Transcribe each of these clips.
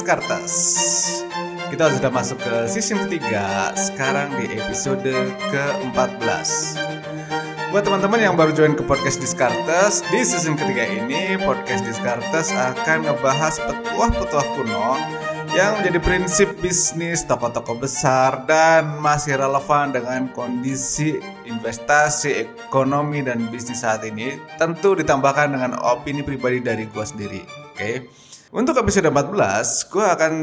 Diskartes. Kita sudah masuk ke season ketiga, sekarang di episode ke-14. Buat teman-teman yang baru join ke podcast Diskartes, di season ketiga ini podcast Diskartes akan ngebahas petuah-petuah kuno yang menjadi prinsip bisnis toko-toko besar dan masih relevan dengan kondisi investasi, ekonomi, dan bisnis saat ini tentu ditambahkan dengan opini pribadi dari gue sendiri. Oke, okay? Untuk episode 14 gue akan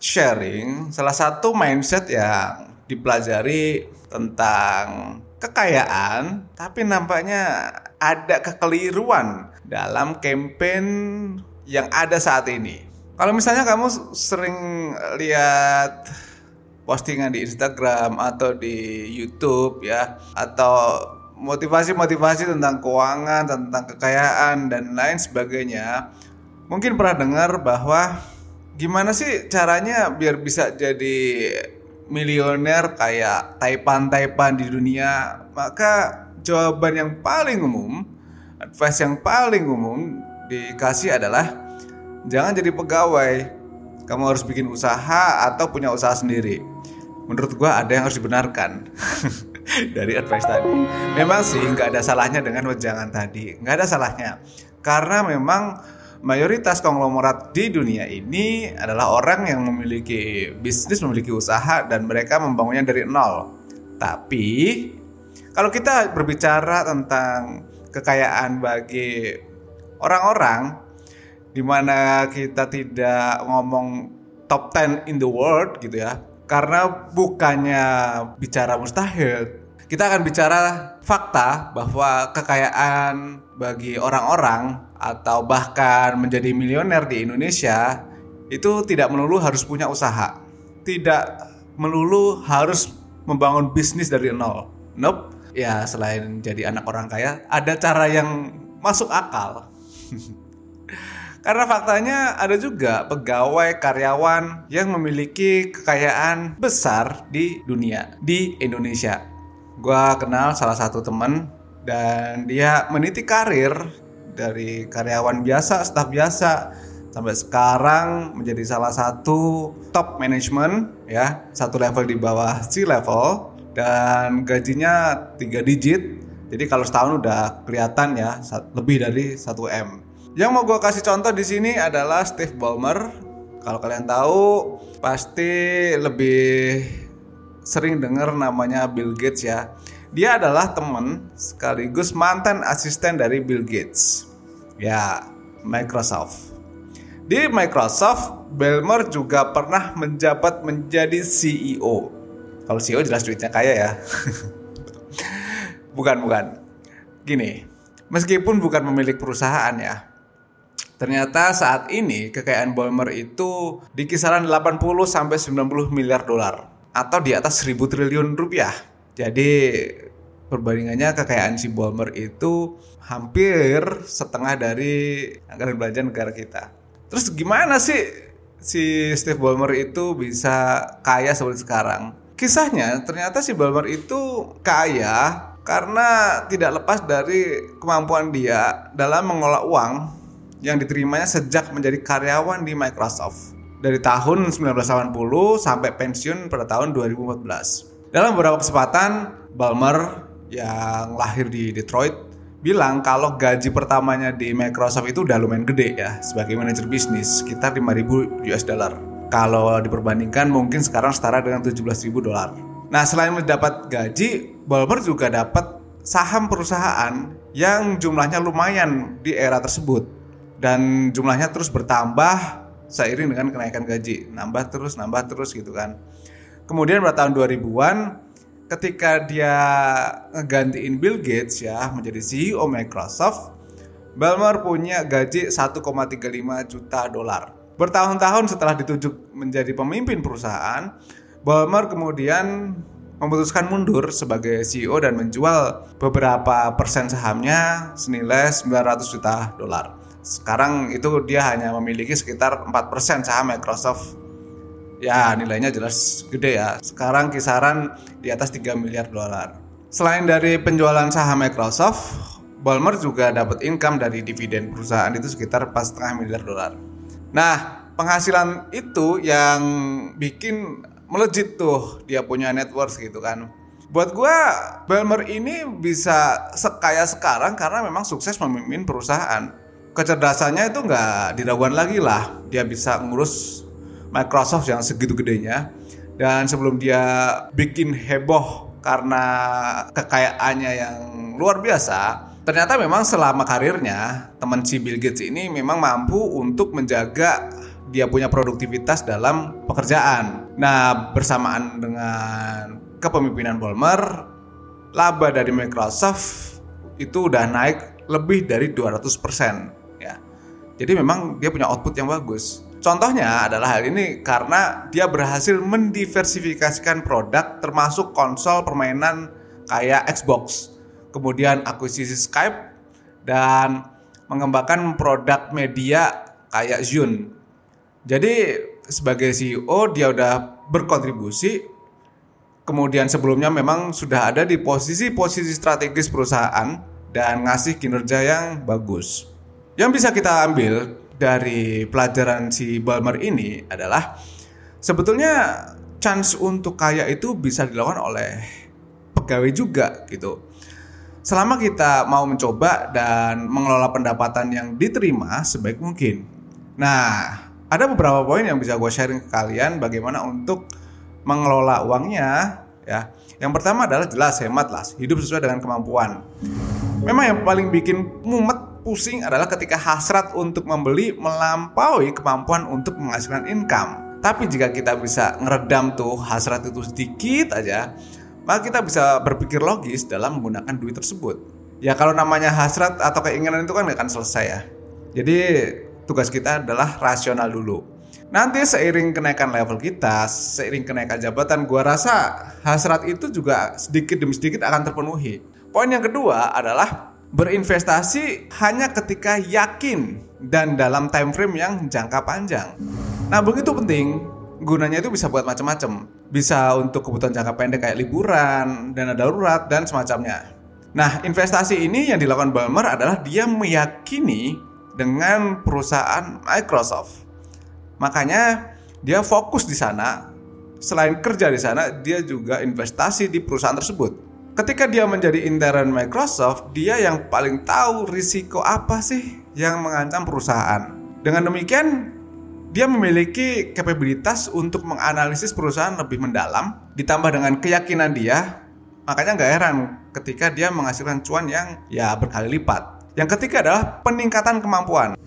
sharing salah satu mindset yang dipelajari tentang kekayaan tapi nampaknya ada kekeliruan dalam campaign yang ada saat ini. Kalau misalnya kamu sering lihat postingan di Instagram atau di YouTube ya atau motivasi-motivasi tentang keuangan, tentang kekayaan dan lain sebagainya, mungkin pernah dengar bahwa gimana sih caranya biar bisa jadi milioner kayak Taipan-Taipan di dunia? Maka jawaban yang paling umum, advice yang paling umum dikasih adalah jangan jadi pegawai. Kamu harus bikin usaha atau punya usaha sendiri. Menurut gua ada yang harus dibenarkan dari advice tadi. Memang sih nggak ada salahnya dengan wejangan tadi, nggak ada salahnya. Karena memang mayoritas konglomerat di dunia ini adalah orang yang memiliki bisnis, memiliki usaha dan mereka membangunnya dari nol. Tapi kalau kita berbicara tentang kekayaan bagi orang-orang di mana kita tidak ngomong top 10 in the world gitu ya karena bukannya bicara mustahil kita akan bicara fakta bahwa kekayaan bagi orang-orang atau bahkan menjadi milioner di Indonesia itu tidak melulu harus punya usaha. Tidak melulu harus membangun bisnis dari nol. Nope. Ya selain jadi anak orang kaya ada cara yang masuk akal. Karena faktanya ada juga pegawai karyawan yang memiliki kekayaan besar di dunia, di Indonesia. Gua kenal salah satu temen dan dia meniti karir dari karyawan biasa, staf biasa sampai sekarang menjadi salah satu top management ya, satu level di bawah si level dan gajinya tiga digit. Jadi kalau setahun udah kelihatan ya lebih dari 1 M. Yang mau gue kasih contoh di sini adalah Steve Ballmer. Kalau kalian tahu, pasti lebih sering dengar namanya Bill Gates ya. Dia adalah teman sekaligus mantan asisten dari Bill Gates. Ya, Microsoft. Di Microsoft, Ballmer juga pernah menjabat menjadi CEO. Kalau CEO jelas duitnya kaya ya. bukan, bukan. Gini, meskipun bukan pemilik perusahaan ya, Ternyata saat ini kekayaan Ballmer itu di kisaran 80 sampai 90 miliar dolar atau di atas 1000 triliun rupiah. Jadi perbandingannya kekayaan si Ballmer itu hampir setengah dari anggaran belanja negara kita. Terus gimana sih si Steve Ballmer itu bisa kaya seperti sekarang? Kisahnya ternyata si Ballmer itu kaya karena tidak lepas dari kemampuan dia dalam mengolah uang yang diterimanya sejak menjadi karyawan di Microsoft dari tahun 1980 sampai pensiun pada tahun 2014. Dalam beberapa kesempatan, Balmer yang lahir di Detroit bilang kalau gaji pertamanya di Microsoft itu udah lumayan gede ya sebagai manajer bisnis sekitar 5000 US dollar. Kalau diperbandingkan mungkin sekarang setara dengan 17.000 dolar. Nah, selain mendapat gaji, Balmer juga dapat saham perusahaan yang jumlahnya lumayan di era tersebut dan jumlahnya terus bertambah seiring dengan kenaikan gaji. Nambah terus nambah terus gitu kan. Kemudian pada tahun 2000-an ketika dia ngegantiin Bill Gates ya menjadi CEO Microsoft Balmer punya gaji 1,35 juta dolar. Bertahun-tahun setelah ditunjuk menjadi pemimpin perusahaan Balmer kemudian memutuskan mundur sebagai CEO dan menjual beberapa persen sahamnya senilai 900 juta dolar sekarang itu dia hanya memiliki sekitar 4% saham Microsoft. Ya, nilainya jelas gede ya. Sekarang kisaran di atas 3 miliar dolar. Selain dari penjualan saham Microsoft, Balmer juga dapat income dari dividen perusahaan itu sekitar 4,5 miliar dolar. Nah, penghasilan itu yang bikin melejit tuh dia punya net worth gitu kan. Buat gue, Belmer ini bisa sekaya sekarang karena memang sukses memimpin perusahaan. Kecerdasannya itu nggak diragukan lagi lah. Dia bisa ngurus Microsoft yang segitu gedenya. Dan sebelum dia bikin heboh karena kekayaannya yang luar biasa, ternyata memang selama karirnya teman si Bill Gates ini memang mampu untuk menjaga dia punya produktivitas dalam pekerjaan. Nah, bersamaan dengan kepemimpinan Ballmer, laba dari Microsoft itu udah naik lebih dari 200% ya. Jadi memang dia punya output yang bagus. Contohnya adalah hal ini karena dia berhasil mendiversifikasikan produk termasuk konsol permainan kayak Xbox, kemudian akuisisi Skype dan mengembangkan produk media kayak Zune. Jadi sebagai CEO dia udah berkontribusi kemudian sebelumnya memang sudah ada di posisi-posisi strategis perusahaan dan ngasih kinerja yang bagus. Yang bisa kita ambil dari pelajaran si Balmer ini adalah sebetulnya chance untuk kaya itu bisa dilakukan oleh pegawai juga gitu. Selama kita mau mencoba dan mengelola pendapatan yang diterima sebaik mungkin. Nah, ada beberapa poin yang bisa gue sharing ke kalian bagaimana untuk mengelola uangnya ya. Yang pertama adalah jelas hemat lah, hidup sesuai dengan kemampuan. Memang yang paling bikin mumet pusing adalah ketika hasrat untuk membeli melampaui kemampuan untuk menghasilkan income. Tapi jika kita bisa ngeredam tuh hasrat itu sedikit aja, maka kita bisa berpikir logis dalam menggunakan duit tersebut. Ya kalau namanya hasrat atau keinginan itu kan gak akan selesai ya. Jadi tugas kita adalah rasional dulu. Nanti seiring kenaikan level kita, seiring kenaikan jabatan, gua rasa hasrat itu juga sedikit demi sedikit akan terpenuhi. Poin yang kedua adalah berinvestasi hanya ketika yakin dan dalam time frame yang jangka panjang. Nah, begitu penting. Gunanya itu bisa buat macam-macam. Bisa untuk kebutuhan jangka pendek kayak liburan, dana darurat dan semacamnya. Nah, investasi ini yang dilakukan Balmer adalah dia meyakini dengan perusahaan Microsoft Makanya dia fokus di sana. Selain kerja di sana, dia juga investasi di perusahaan tersebut. Ketika dia menjadi intern Microsoft, dia yang paling tahu risiko apa sih yang mengancam perusahaan. Dengan demikian, dia memiliki kapabilitas untuk menganalisis perusahaan lebih mendalam, ditambah dengan keyakinan dia, makanya nggak heran ketika dia menghasilkan cuan yang ya berkali lipat. Yang ketiga adalah peningkatan kemampuan.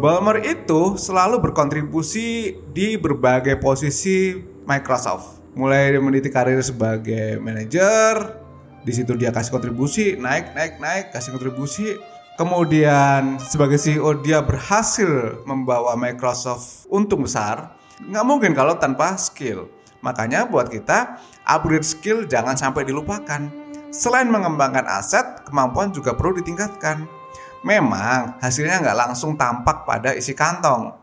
Balmer itu selalu berkontribusi di berbagai posisi Microsoft. Mulai meniti karir sebagai manajer, di situ dia kasih kontribusi, naik, naik, naik, kasih kontribusi. Kemudian sebagai CEO dia berhasil membawa Microsoft untung besar. Nggak mungkin kalau tanpa skill. Makanya buat kita, upgrade skill jangan sampai dilupakan. Selain mengembangkan aset, kemampuan juga perlu ditingkatkan. Memang hasilnya nggak langsung tampak pada isi kantong.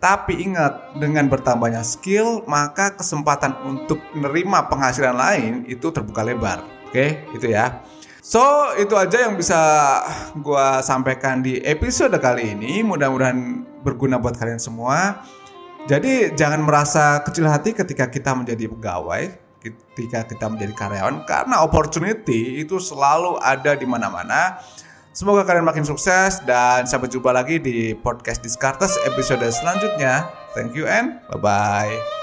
Tapi ingat, dengan bertambahnya skill, maka kesempatan untuk menerima penghasilan lain itu terbuka lebar. Oke, itu ya. So, itu aja yang bisa gue sampaikan di episode kali ini. Mudah-mudahan berguna buat kalian semua. Jadi, jangan merasa kecil hati ketika kita menjadi pegawai, ketika kita menjadi karyawan, karena opportunity itu selalu ada di mana-mana Semoga kalian makin sukses dan sampai jumpa lagi di podcast Discartes episode selanjutnya. Thank you and bye-bye.